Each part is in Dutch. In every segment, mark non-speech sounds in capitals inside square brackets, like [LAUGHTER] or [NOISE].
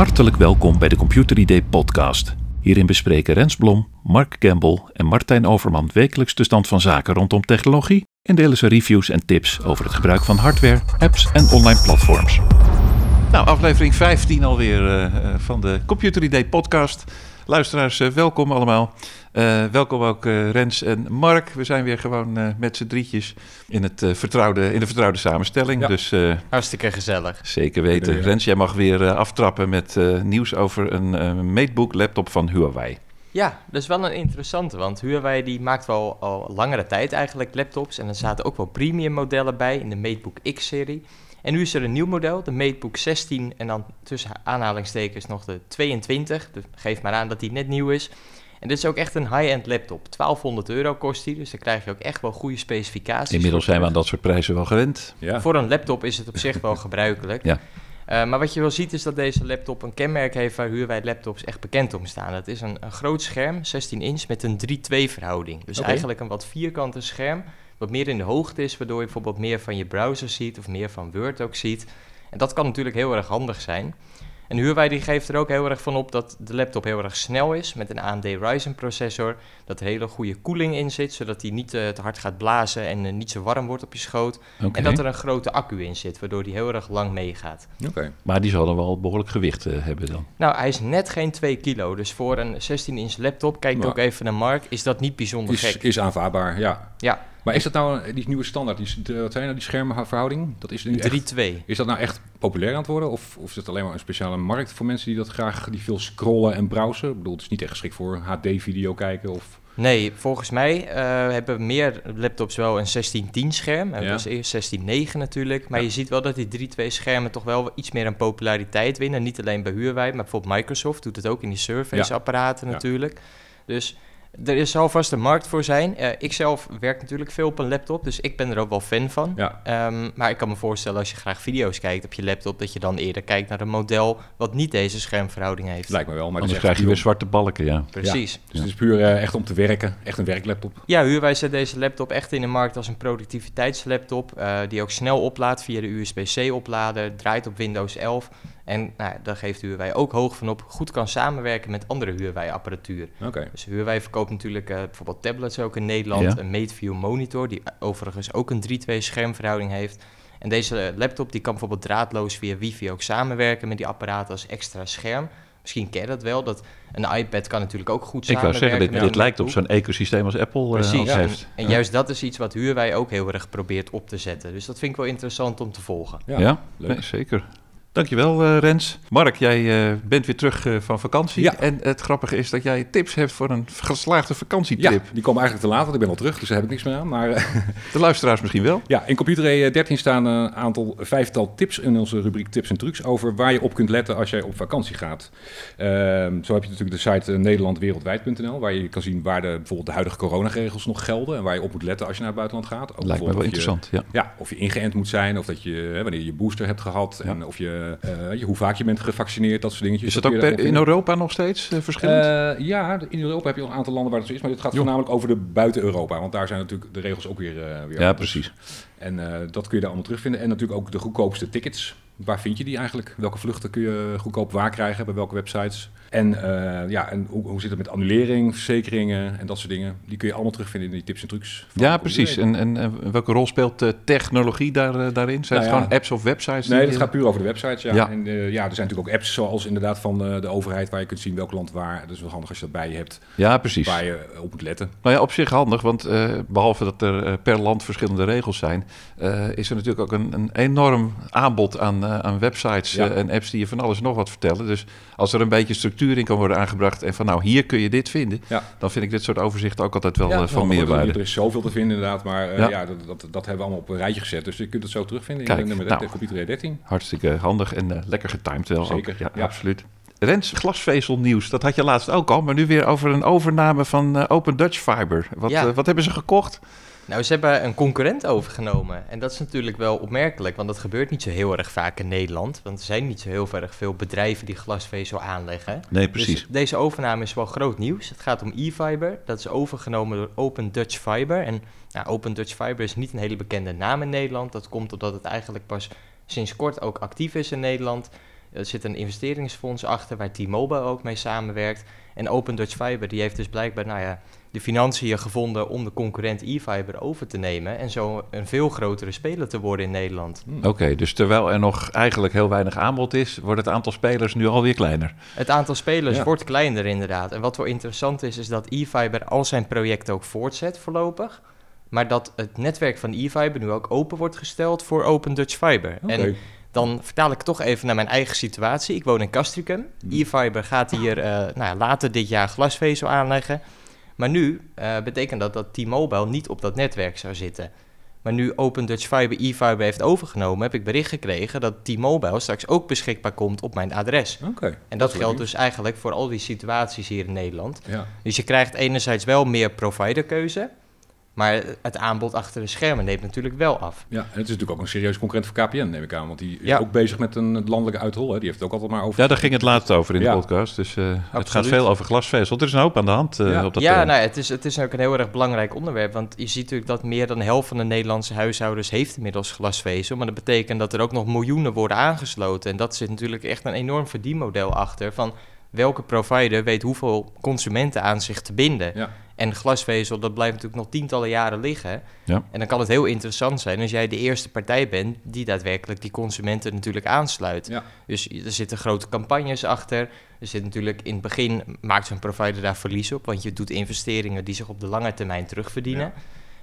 Hartelijk welkom bij de Computer ID podcast. Hierin bespreken Rens Blom, Mark Campbell en Martijn Overman wekelijks de stand van zaken rondom technologie en delen ze reviews en tips over het gebruik van hardware, apps en online platforms. Nou, aflevering 15 alweer uh, van de Computer ID podcast. Luisteraars, uh, welkom allemaal. Uh, welkom ook uh, Rens en Mark. We zijn weer gewoon uh, met z'n drietjes in, het, vertrouwde, in de vertrouwde samenstelling. Ja. Dus, Hartstikke gezellig. Zeker weten. Ja. Rens, jij mag weer aftrappen met nieuws over een MateBook laptop van Huawei. Ja, dat is wel een interessante, want Huawei die maakt wel al langere tijd eigenlijk laptops. En er zaten ook wel premium modellen bij in de MateBook X-serie. En nu is er een nieuw model, de MateBook 16 en dan tussen aanhalingstekens nog de 22. Dus geef maar aan dat die net nieuw is. En dit is ook echt een high-end laptop. 1200 euro kost die, dus dan krijg je ook echt wel goede specificaties. Inmiddels zijn we aan dat soort prijzen wel gewend. Ja. Voor een laptop is het op zich wel gebruikelijk. [LAUGHS] Ja. Uh, maar wat je wel ziet is dat deze laptop een kenmerk heeft waar Huawei laptops echt bekend om staan. Het is een, een groot scherm, 16 inch, met een 3-2 verhouding. Dus Okay. eigenlijk een wat vierkante scherm, wat meer in de hoogte is, waardoor je bijvoorbeeld meer van je browser ziet of meer van Word ook ziet. En dat kan natuurlijk heel erg handig zijn. En Huawei die geeft er ook heel erg van op dat de laptop heel erg snel is met een AMD Ryzen processor. Dat er hele goede koeling in zit, zodat die niet uh, te hard gaat blazen en uh, niet zo warm wordt op je schoot. Okay. En dat er een grote accu in zit, waardoor die heel erg lang meegaat. Okay. Maar die zal dan wel behoorlijk gewicht uh, hebben dan? Nou, hij is net geen 2 kilo. Dus voor een 16-inch laptop, kijk Maar- ook even naar Mark, is dat niet bijzonder Is, gek. is aanvaardbaar, ja. Ja, Maar is dat nou die nieuwe standaard, die, de, wat zijn nou die schermverhouding? Dat is nu echt, 3-2. is dat nou echt populair aan het worden? Of, of is het alleen maar een speciale markt voor mensen die dat graag, die veel scrollen en browsen? Ik bedoel, het is niet echt geschikt voor HD-video kijken of... Nee, volgens mij eh, hebben meer laptops wel een 1610 scherm. En Ja. Dat was eerst 1609 natuurlijk. Maar Ja. je ziet wel dat die 3.2 schermen toch wel iets meer aan populariteit winnen. Niet alleen bij Huawei, maar bijvoorbeeld Microsoft doet het ook in die Surface-apparaten Ja. natuurlijk. Dus er is alvast een markt voor zijn. Eh, ik zelf werk natuurlijk veel op een laptop, dus ik ben er ook wel fan van. Ja, Ehm, maar ik kan me voorstellen als je graag video's kijkt op je laptop, dat je dan eerder kijkt naar een model wat niet deze schermverhouding heeft. lijkt me wel. Maar Anders is krijg je weer zwarte balken, ja. Precies. Dus het is puur eh, echt om te werken. Echt een werklaptop. Ja, Huawei zet deze laptop echt in de markt als een productiviteitslaptop. eh, die ook snel oplaadt via de USB-C-oplader, draait op Windows 11. En nou, daar geeft Huawei ook hoog van op, goed kan samenwerken met andere Huawei-apparatuur. Oké. Dus Huawei verkoopt natuurlijk eh, bijvoorbeeld tablets ook in Nederland. Ja. Een MateView monitor, die overigens ook een 3-2 schermverhouding heeft. En deze eh, laptop die kan bijvoorbeeld draadloos via wifi ook samenwerken met die apparaten als extra scherm. Misschien ken je dat wel, dat een iPad kan natuurlijk ook goed Ik wou samenwerken zeggen, dit, dit lijkt op zo'n ecosysteem als Apple eh, Precies, en, heeft. en Ja. juist dat is iets wat Huawei ook heel erg probeert op te zetten. Dus dat vind ik wel interessant om te volgen. Ja, Ja, leuk. Nee, zeker. Dankjewel, eh Rens. Mark, jij eh, bent weer terug eh, van vakantie. Ja. En het grappige is dat jij tips hebt voor een geslaagde Ja, vakantietrip. die komen eigenlijk te laat, want ik ben al terug, dus daar heb ik niks meer aan. Maar De luisteraars misschien wel. ja, in Computer E 13 staan een aantal vijftal tips in onze rubriek tips en trucs over waar je op kunt letten als jij op vakantie gaat. Ehm, zo heb je natuurlijk de site nederlandwereldwijd.nl, waar je kan zien waar de, bijvoorbeeld de huidige coronaregels nog gelden en waar je op moet letten als je naar het buitenland gaat. Ook Lijkt me wel je- interessant, ja. Ja, of je ingeënt moet zijn, of dat je, hè, wanneer je je booster hebt gehad, en of je, je, hoe vaak je bent gevaccineerd, dat soort dingetjes. Is dat ook per- in. Europa nog steeds eh, verschillend? Ja, in Europa heb je een aantal landen waar het zo is, maar dit gaat Jo. voornamelijk over de buiten Europa, want daar zijn natuurlijk de regels ook weer, weer ja, anders. precies. En dat kun je daar allemaal terugvinden. En natuurlijk ook de goedkoopste tickets. Waar vind je die eigenlijk? Welke vluchten kun je goedkoop waar krijgen? Bij welke websites? En, eh, ja, en hoe, hoe zit het met annulering, verzekeringen en dat soort dingen? Die kun je allemaal terugvinden in die tips en trucs. Ja, precies. En, en eh, welke rol speelt eh, technologie daar, daarin? Zijn Nou het gewoon apps of websites? Nee, dat gaat puur over de websites. Ja. Ja. En ja, er zijn natuurlijk ook apps zoals inderdaad van de overheid... waar je kunt zien welk land waar. Dat is wel handig als je dat bij je hebt. Ja, precies. Waar je op moet letten. Nou ja, op zich handig, want eh, behalve dat er per land verschillende regels zijn, is er natuurlijk ook een, een enorm aanbod aan, aan websites Ja. en apps die je van alles nog wat vertellen. Dus als er een beetje structuur in kan worden aangebracht en van nou, hier kun je dit vinden, Ja. dan vind ik dit soort overzichten ook altijd wel Ja, eh, van nou, meerwaarde. Er is zoveel te vinden inderdaad. Maar eh, Ja. ja, dat, dat, dat hebben we allemaal op een rijtje gezet. Dus je kunt het zo terugvinden Kijk, in nummer nou. de computer 13. Hartstikke handig en eh, lekker getimed wel. ook. Zeker, Ja, ja. absoluut. Rens, glasvezelnieuws, dat had je laatst ook al, maar nu weer over een overname van Open Dutch Fiber. Wat, Ja. wat hebben ze gekocht? Nou, ze hebben een concurrent overgenomen. En dat is natuurlijk wel opmerkelijk, want dat gebeurt niet zo heel erg vaak in Nederland. Want er zijn niet zo heel erg veel bedrijven die glasvezel aanleggen. Nee, precies. Dus deze overname is wel groot nieuws. Het gaat om e-fiber. Dat is overgenomen door Open Dutch Fiber. En nou, Open Dutch Fiber is niet een hele bekende naam in Nederland. Dat komt omdat het eigenlijk pas sinds kort ook actief is in Nederland. Er zit een investeringsfonds achter waar T-Mobile ook mee samenwerkt. En Open Dutch Fiber die heeft dus blijkbaar nou ja, de financiën gevonden om de concurrent e-fiber over te nemen. En zo een veel grotere speler te worden in Nederland. Oké, dus terwijl er nog eigenlijk heel weinig aanbod is, wordt het aantal spelers nu alweer kleiner. Het aantal spelers Ja. wordt kleiner inderdaad. En wat wel interessant is, is dat e-fiber al zijn projecten ook voortzet voorlopig. Maar dat het netwerk van e-fiber nu ook open wordt gesteld voor Open Dutch Fiber. Oké. En dan vertaal ik toch even naar mijn eigen situatie. Ik woon in Castricum. Hmm. E-fiber gaat hier eh, nou ja, later dit jaar glasvezel aanleggen. Maar nu eh, betekent dat dat T-Mobile niet op dat netwerk zou zitten. Maar nu Open Dutch Fiber e-fiber heeft overgenomen, heb ik bericht gekregen dat T-Mobile straks ook beschikbaar komt op mijn adres. Oké. En dat geldt dus eigenlijk voor al die situaties hier in Nederland. Ja. Dus je krijgt enerzijds wel meer providerkeuze, maar het aanbod achter de schermen neemt natuurlijk wel af. ja, en het is natuurlijk ook een serieus concurrent voor KPN, neem ik aan. Want die is Ja. ook bezig met een landelijke uitrol. Hè. Die heeft het ook altijd maar over... Ja, daar ging het laatst over in de Ja. podcast. Dus eh, het gaat veel over glasvezel. Er is een hoop aan de hand eh, Ja. op dat ja, nou, het, is, het is ook een heel erg belangrijk onderwerp. Want je ziet natuurlijk dat meer dan de helft van de Nederlandse huishoudens heeft inmiddels glasvezel. Maar dat betekent dat er ook nog miljoenen worden aangesloten. En dat zit natuurlijk echt een enorm verdienmodel achter. Van welke provider weet hoeveel consumenten aan zich te binden. Ja. En glasvezel, dat blijft natuurlijk nog tientallen jaren liggen. Ja. En dan kan het heel interessant zijn als jij de eerste partij bent die daadwerkelijk die consumenten natuurlijk aansluit. Ja. Dus er zitten grote campagnes achter. Er zit natuurlijk in het begin maakt zo'n provider daar verlies op, want je doet investeringen die zich op de lange termijn terugverdienen. Ja.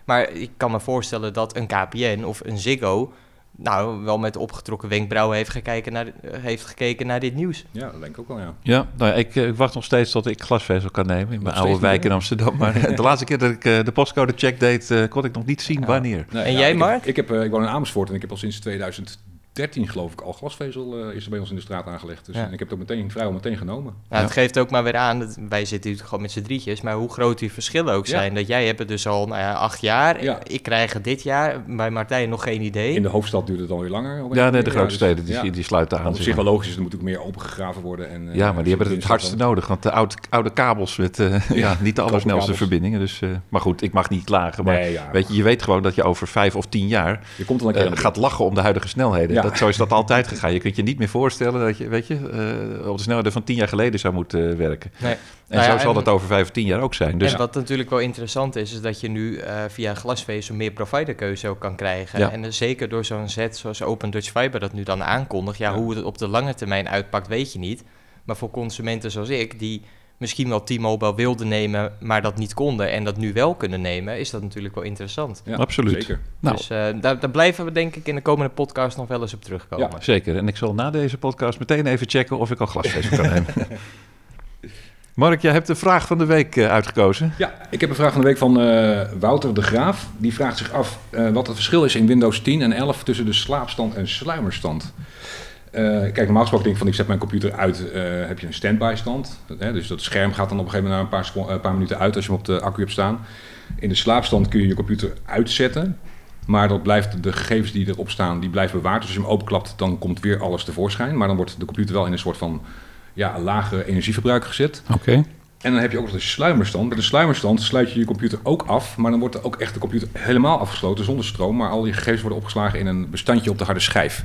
Maar ik kan me voorstellen dat een KPN of een Ziggo nou wel met opgetrokken wenkbrauwen heeft gekeken naar, heeft gekeken naar dit nieuws. ja, dat denk ik ook wel, ja. Ja, nou, ik, eh, ik wacht nog steeds tot ik glasvezel kan nemen in mijn oude wijk in Amsterdam. Maar de laatste keer dat ik eh, de postcode check deed, eh, kon ik nog niet zien Ja. wanneer. Nee, En ja, jij, ik Mark? Heb, ik, heb, eh, ik woon in Amersfoort en ik heb al sinds 2013 geloof ik al glasvezel eh, is er bij ons in de straat aangelegd. Dus Ja. en ik heb het ook meteen vrijwel meteen genomen. Ja. Het geeft ook maar weer aan, dat wij zitten natuurlijk gewoon met z'n drietjes, maar hoe groot die verschillen ook Ja. zijn. Dat jij hebt het dus al nou ja, acht jaar, Ja. ik krijg het dit jaar, bij Martijn nog geen idee. In de hoofdstad duurt het dan weer langer. Ja, nee, de grote dus- steden die, ja. die sluiten aan. Op zich wel logisch is, er moet ook meer opengegraven worden. En, eh, Ja, maar die hebben het het hardste nodig. Want de oude, oude kabels met eh, ja, [LAUGHS] niet de allersnelste verbindingen. Dus, eh, maar goed, ik mag niet klagen. Maar Nee, ja. weet je, je weet gewoon dat je over vijf of tien jaar Je komt al een eh, keer gaat lachen om de huidige snelheden. Dat, zo is dat altijd gegaan. Je kunt je niet meer voorstellen dat je, weet je, eh, op de snelheden van tien jaar geleden zou moeten eh, werken. Nee. En Nou ja, zo zal en- dat over vijf of tien jaar ook zijn. Dus en wat natuurlijk wel interessant is, is dat je nu eh, via glasvezel meer providerkeuze ook kan krijgen. Ja. En zeker door zo'n zet zoals Open Dutch Fiber dat nu dan aankondigt. Ja, Ja. hoe het op de lange termijn uitpakt, weet je niet. Maar voor consumenten zoals ik, die misschien wel T-Mobile wilden nemen, maar dat niet konden en dat nu wel kunnen nemen, is dat natuurlijk wel interessant. Ja, Absoluut. Zeker. nou, Dus eh, daar, daar blijven we denk ik in de komende podcast nog wel eens op terugkomen. Ja. zeker. En ik zal na deze podcast meteen even checken of ik al glasvezel kan nemen. [LAUGHS] Mark, jij hebt de vraag van de week eh, uitgekozen. Ja, ik heb een vraag van de week van eh, Wouter de Graaf. Die vraagt zich af eh, wat het verschil is in Windows 10 en 11 tussen de slaapstand en sluimerstand. Eh, kijk, normaal gesproken denk ik van ik zet mijn computer uit, eh, heb je een standby stand. Hè, dus dat scherm gaat dan op een gegeven moment na een paar, een paar minuten uit als je hem op de accu hebt staan. In de slaapstand kun je je computer uitzetten. Maar dat blijft, de gegevens die erop staan, die blijven bewaard. Dus als je hem openklapt, dan komt weer alles tevoorschijn. Maar dan wordt de computer wel in een soort van ja, lage energieverbruik gezet. Oké. En dan heb je ook nog de sluimerstand. Met de sluimerstand sluit je je computer ook af, maar dan wordt er ook echt de computer helemaal afgesloten zonder stroom. Maar al die gegevens worden opgeslagen in een bestandje op de harde schijf.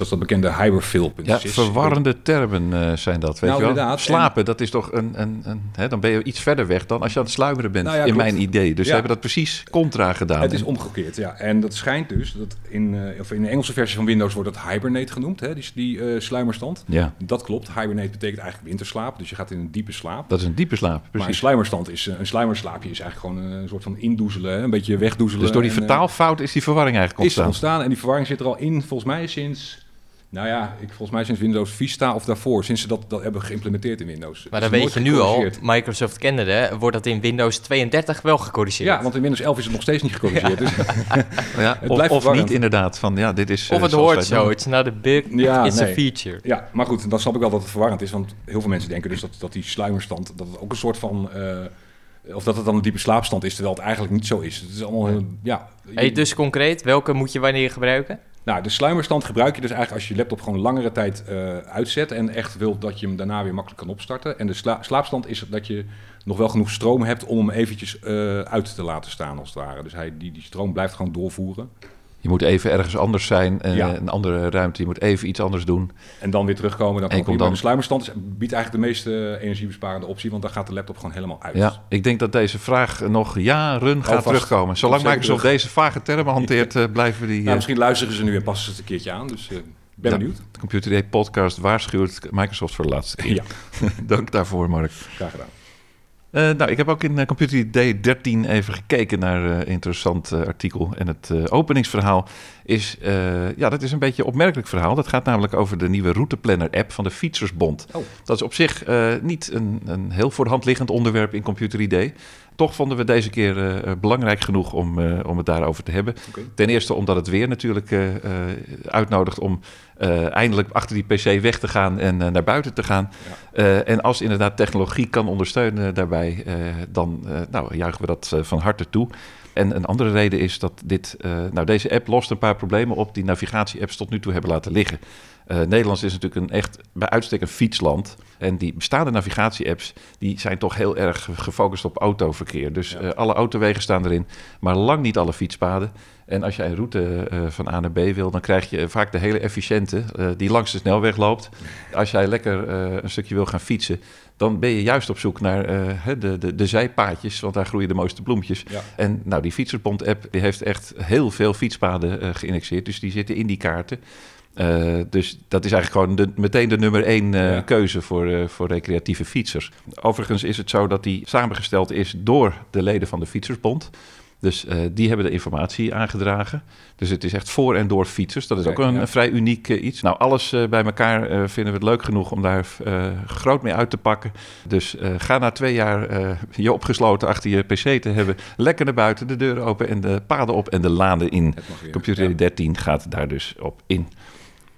Dat is dat bekende hyperfill.sys. Ja, verwarrende termen eh, zijn dat, weet Nou, je wel. inderdaad. Slapen, dat is toch een... een, een hè, dan ben je iets verder weg dan als je aan het sluimeren bent, Nou ja, in klopt. mijn idee. Dus ze hebben dat precies contra gedaan. Het is omgekeerd, ja. En dat schijnt dus, dat in, eh, of in de Engelse versie van Windows wordt dat hibernate genoemd, hè, die, die eh, sluimerstand. Ja, Dat klopt. Hibernate betekent eigenlijk winterslaap, dus je gaat in een diepe slaap. dat is een diepe slaap, Maar een precies. sluimerstand is, een sluimerslaapje is eigenlijk gewoon een, soort van indoezelen, een beetje wegdoezelen. Dus door die en, vertaalfout is die verwarring eigenlijk is ontstaan. ontstaan. En die verwarring zit er al in, volgens mij sinds... Nou ja, ik, volgens mij sinds Windows Vista of daarvoor. Sinds ze dat, dat hebben geïmplementeerd in Windows. Maar Het dan is weet je nu al. Microsoft kennende, wordt dat in Windows 32 wel gecorrigeerd. Ja, want in Windows 11 is het nog steeds niet gecorrigeerd. Dus, [LAUGHS] Ja, Het of blijft of verwarrend. niet inderdaad, van ja, dit is... eh, of het zoals hoort zo, doen. it's not a bug, Ja, it's a feature. ja, maar goed, dan snap ik wel dat het verwarrend is. Want heel veel mensen denken dus dat, dat die sluimerstand... dat het ook een soort van... eh, of dat het dan een diepe slaapstand is, terwijl het eigenlijk niet zo is. Het is allemaal... ja, Hey, dus concreet, welke moet je wanneer gebruiken? Nou, de sluimerstand gebruik je dus eigenlijk als je laptop gewoon langere tijd eh, uitzet en echt wilt dat je hem daarna weer makkelijk kan opstarten. En de sla- slaapstand is dat je nog wel genoeg stroom hebt om hem eventjes eh, uit te laten staan als het ware. Dus hij, die, die stroom blijft gewoon doorvoeren. Je moet even ergens anders zijn, eh, Ja. een andere ruimte. Je moet even iets anders doen. En dan weer terugkomen. Dan En komt dan... De sluimerstand is, biedt eigenlijk de meest eh, energiebesparende optie, want dan gaat de laptop gewoon helemaal uit. Ja, ik denk dat deze vraag nog jaren gaat vast. terugkomen. Zolang Microsoft terug. deze vage termen hanteert, [LAUGHS] eh, blijven die... Nou, eh, misschien luisteren ze nu en passen ze het een keertje aan. Dus ik ben benieuwd. de Computer Day podcast waarschuwt Microsoft voor de laatste keer. Ja, [LAUGHS] Dank daarvoor, Mark. graag gedaan. Eh, nou, ik heb ook in eh, Computer Day 13 even gekeken naar een interessant eh, artikel. En het eh, openingsverhaal is, eh, ja, dat is een beetje een opmerkelijk verhaal. Dat gaat namelijk over de nieuwe routeplanner-app van de Fietsersbond. Oh. Dat is op zich eh, niet een, een heel voor de hand liggend onderwerp in Computer Day. Toch vonden we deze keer eh, belangrijk genoeg om, eh, om het daarover te hebben. Ten eerste omdat het weer natuurlijk eh, eh, uitnodigt om eh, eindelijk achter die PC weg te gaan en eh, naar buiten te gaan. Eh, en als inderdaad technologie kan ondersteunen daarbij, eh, dan eh, nou, juichen we dat eh, van harte toe. En een andere reden is dat dit, eh, nou, deze app lost een paar problemen op die navigatie-apps tot nu toe hebben laten liggen. Eh Nederland is natuurlijk een echt bij uitstek een fietsland. En die bestaande navigatie-apps die zijn toch heel erg gefocust op autoverkeer. Dus Ja. eh, alle autowegen staan erin, maar lang niet alle fietspaden. En als jij een route van A naar B wil, dan krijg je vaak de hele efficiënte die langs de snelweg loopt. Als jij lekker een stukje wil gaan fietsen, dan ben je juist op zoek naar eh, de, de, de zijpaadjes, want daar groeien de mooiste bloempjes. Ja. En nou, die Fietsersbond-app die heeft echt heel veel fietspaden eh, geïndexeerd, dus die zitten in die kaarten. Eh, dus dat is eigenlijk gewoon de, meteen de nummer één Ja. keuze voor, voor recreatieve fietsers. Overigens is het zo dat die samengesteld is door de leden van de Fietsersbond. Dus eh, die hebben de informatie aangedragen. Dus het is echt voor en door fietsers. Dat is ook een, ja. een vrij uniek eh, iets. Nou, alles eh, bij elkaar eh, vinden we het leuk genoeg om daar eh, groot mee uit te pakken. Dus eh, ga na twee jaar eh, je opgesloten achter je pc te hebben. Lekker naar buiten, de deuren open en de paden op en de laden in. Computer Ja. 13 gaat daar dus op in.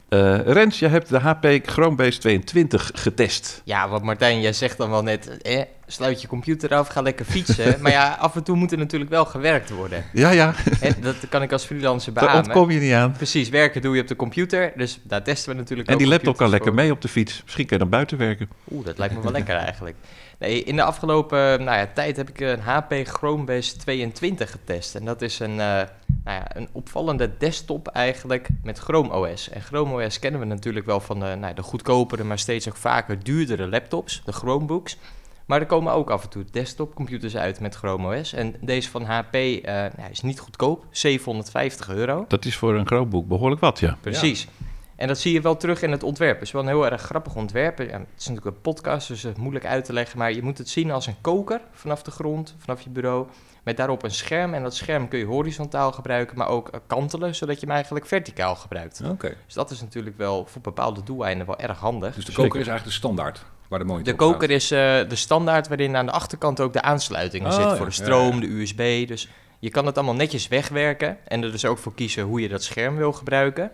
Eh, Rens, je hebt de HP Chromebase 22 getest. Ja, wat Martijn, jij zegt dan wel net, eh, sluit je computer af, ga lekker fietsen. [LAUGHS] maar ja, af en toe moet er natuurlijk wel gewerkt worden. Ja, ja, Hè, dat kan ik als freelancer daar beamen. ontkom je niet aan. Precies, werken doe je op de computer, dus daar testen we natuurlijk En ook die laptop kan lekker mee op de fiets. Misschien kan je dan buiten werken. Oeh, dat lijkt me wel lekker eigenlijk. Nee, in de afgelopen nou ja, tijd heb ik een HP Chromebase 22 getest. En dat is een, eh, nou ja, een opvallende desktop eigenlijk met Chrome OS. En Chrome OS kennen we natuurlijk wel van de, nou, de goedkopere, maar steeds ook vaker duurdere laptops, de Chromebooks. Maar er komen ook af en toe desktopcomputers uit met Chrome OS. En deze van HP eh, nou, is niet goedkoop, 750 euro. Dat is voor een Chromebook behoorlijk wat, ja. Precies. En dat zie je wel terug in het ontwerp. Het is wel een heel erg grappig ontwerp. Ja, het is natuurlijk een podcast, dus het is moeilijk uit te leggen. Maar je moet het zien als een koker vanaf de grond, vanaf je bureau. Met daarop een scherm. En dat scherm kun je horizontaal gebruiken, maar ook eh, kantelen, zodat je hem eigenlijk verticaal gebruikt. Oké. Dus dat is natuurlijk wel voor bepaalde doeleinden wel erg handig. Dus de Zeker. koker is eigenlijk de standaard waar de monitor De koker is eh, de standaard waarin aan de achterkant ook de aansluitingen Oh, zitten voor de stroom, de USB. Dus je kan het allemaal netjes wegwerken en er dus ook voor kiezen hoe je dat scherm wil gebruiken.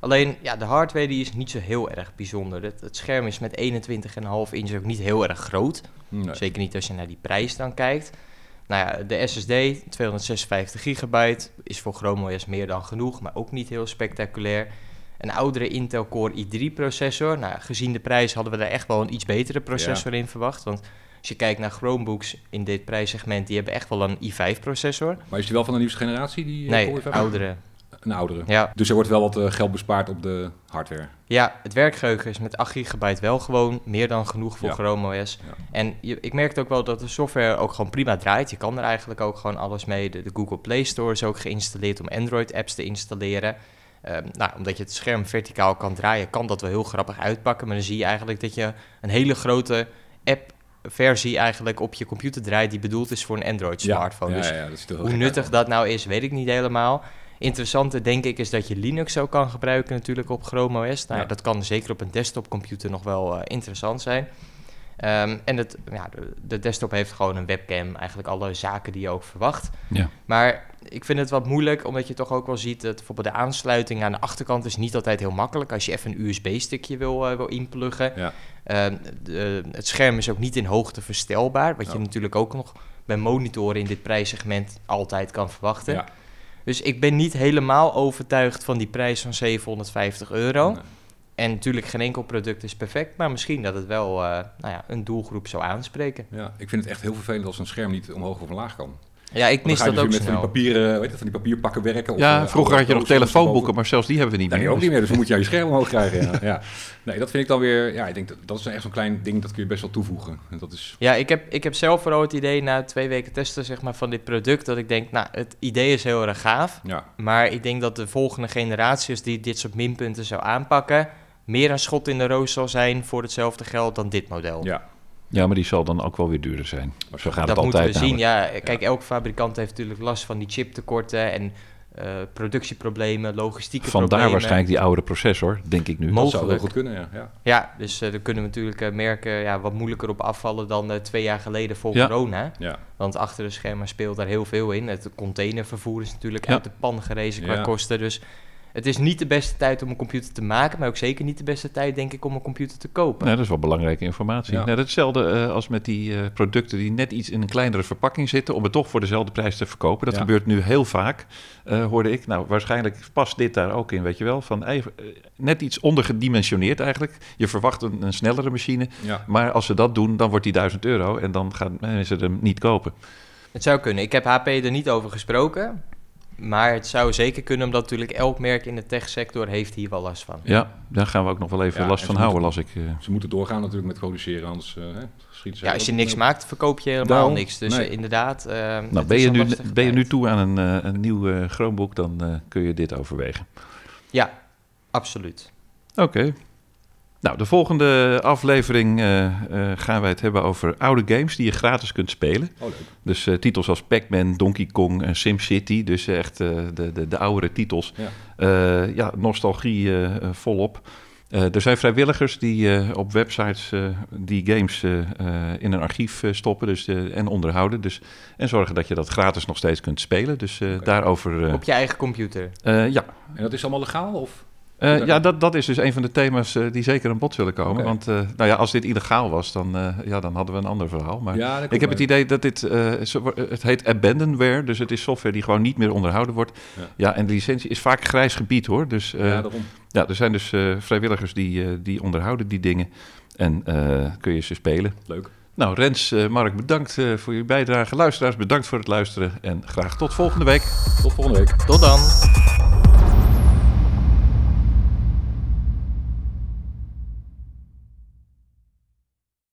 Alleen ja, de hardware die is niet zo heel erg bijzonder. Het, het scherm is met 21,5 inch ook niet heel erg groot. Nee. Zeker niet als je naar die prijs dan kijkt. Nou ja, de SSD, 256 gigabyte, is voor Chrome OS meer dan genoeg, maar ook niet heel spectaculair. Een oudere Intel Core i3 processor. Nou, gezien de prijs hadden we daar echt wel een iets betere processor in verwacht. Want als je kijkt naar Chromebooks in dit prijssegment, die hebben echt wel een i5 processor. Maar is die wel van de nieuwste generatie? Die, eh, Nee, Core i5? oudere. Een oudere. Ja, Dus er wordt wel wat eh, geld bespaard op de hardware. Ja, het werkgeheugen is met 8 gigabyte wel gewoon meer dan genoeg voor Ja. Chrome OS. Ja. En je, ik merkte ook wel dat de software ook gewoon prima draait. Je kan er eigenlijk ook gewoon alles mee. De, de Google Play Store is ook geïnstalleerd om Android-apps te installeren. Ehm, nou, omdat je het scherm verticaal kan draaien, kan dat wel heel grappig uitpakken. Maar dan zie je eigenlijk dat je een hele grote app-versie eigenlijk op je computer draait... die bedoeld is voor een Android-smartphone. Ja, dus ja, ja, hoe nuttig dat nou is, weet ik niet helemaal. Interessante denk ik is dat je Linux ook kan gebruiken natuurlijk op Chrome OS. Nou. Dat kan zeker op een desktopcomputer nog wel eh, interessant zijn. Ehm, en het, ja, de, de desktop heeft gewoon een webcam, eigenlijk alle zaken die je ook verwacht. Ja. Maar ik vind het wat moeilijk, omdat je toch ook wel ziet dat bijvoorbeeld de aansluiting aan de achterkant is niet altijd heel makkelijk. Als je even een USB-stickje wil, eh, wil inpluggen. Ja. Ehm, de- het scherm is ook niet in hoogte verstelbaar, wat je natuurlijk ook nog bij monitoren in dit prijssegment altijd kan verwachten. Ja. Dus ik ben niet helemaal overtuigd van die prijs van 750 euro. Nee. En natuurlijk, geen enkel product is perfect, maar misschien dat het wel eh, nou ja, een doelgroep zou aanspreken. Ja, ik vind het echt heel vervelend als een scherm niet omhoog of omlaag kan. Ja, ik mis dat ook dus weer met van die, snel. papieren, weet je, van die papierpakken werken. Of, Ja, eh, vroeger had je nog telefoonboeken, maar zelfs die hebben we niet Nee, meer. die ook niet meer, dus [LAUGHS] dan moet je je scherm omhoog krijgen. Ja. ja. Nee, dat vind ik dan weer, ja, ik denk dat, dat is echt zo'n klein ding, dat kun je best wel toevoegen. En dat is, Ja, ik heb, ik heb zelf vooral het idee na twee weken testen zeg maar, van dit product... dat ik denk, nou, het idee is heel erg gaaf. ja, Maar ik denk dat de volgende generaties die dit soort minpunten zou aanpakken... meer een schot in de roos zal zijn voor hetzelfde geld dan dit model. ja. Ja, maar die zal dan ook wel weer duurder zijn. Zo gaat dat het moeten altijd we zien. namelijk. Ja, kijk, elke fabrikant heeft natuurlijk last van die chiptekorten... en eh, productieproblemen, logistieke Vandaar problemen. waarschijnlijk die oudere processor, denk ik nu. Mo- Dat zou wel Mogelijk. goed kunnen, ja. ja. Ja, dus eh daar kunnen we natuurlijk eh, merken ja, wat moeilijker op afvallen dan eh, twee jaar geleden voor Ja. corona. ja. Want achter de schermen speelt daar heel veel in. Het containervervoer is natuurlijk Ja. uit de pan gerezen qua Ja. kosten. Dus het is niet de beste tijd om een computer te maken, maar ook zeker niet de beste tijd, denk ik, om een computer te kopen. Nee, dat is wel belangrijke informatie. Ja. Nou, dat is hetzelfde eh, als met die eh, producten die net iets in een kleinere verpakking zitten, om het toch voor dezelfde prijs te verkopen. Dat Ja. gebeurt nu heel vaak, eh, hoorde ik. Nou, waarschijnlijk past dit daar ook in, weet je wel. Van even, net iets ondergedimensioneerd eigenlijk. Je verwacht een, een snellere machine, ja. maar als ze dat doen, dan wordt die 1000 euro en dan gaan mensen hem niet kopen. Het zou kunnen. Ik heb HP er niet over gesproken. Maar het zou zeker kunnen, omdat natuurlijk elk merk in de techsector heeft hier wel last van. Ja, daar gaan we ook nog wel even Ja, last van houden, las ik. eh. Ze moeten doorgaan natuurlijk met produceren, anders eh, hè, schieten ze... Ja, als je niks op- maakt, verkoop je helemaal Daarom. niks. Dus Nee. eh, inderdaad. Nou, ben je, nu, ben je nu toe aan een, een nieuw Chromebook, dan eh, kun je dit overwegen. Ja, absoluut. Oké. Nou, de volgende aflevering eh, eh, gaan wij het hebben over oude games die je gratis kunt spelen. Oh, leuk. Dus eh, titels als Pac-Man, Donkey Kong en SimCity. Dus echt eh, de, de, de oudere titels. Ja. Eh, ja, nostalgie volop. Eh, er zijn vrijwilligers die eh, op websites eh, die games in een archief stoppen dus, eh, en onderhouden. Dus, en zorgen dat je dat gratis nog steeds kunt spelen. Dus eh, daarover... eh, Op je eigen computer. eh, ja, En dat is allemaal legaal? Of? Eh, ja, dat, dat is dus een van de thema's eh, die zeker aan bod zullen komen. Want eh, nou ja, als dit illegaal was, dan, eh, ja, dan hadden we een ander verhaal. Maar ja, ik heb het idee dat dit, eh, het heet abandonware, dus het is software die gewoon niet meer onderhouden wordt. Ja. Ja, en de licentie is vaak grijs gebied hoor. Dus eh, Ja, ja, er zijn dus eh, vrijwilligers die, eh, die onderhouden die dingen en eh, kun je ze spelen. Leuk. Nou, Rens, eh, Mark, bedankt eh, voor je bijdrage. Luisteraars, bedankt voor het luisteren en graag tot volgende week. Tot volgende week. Tot dan.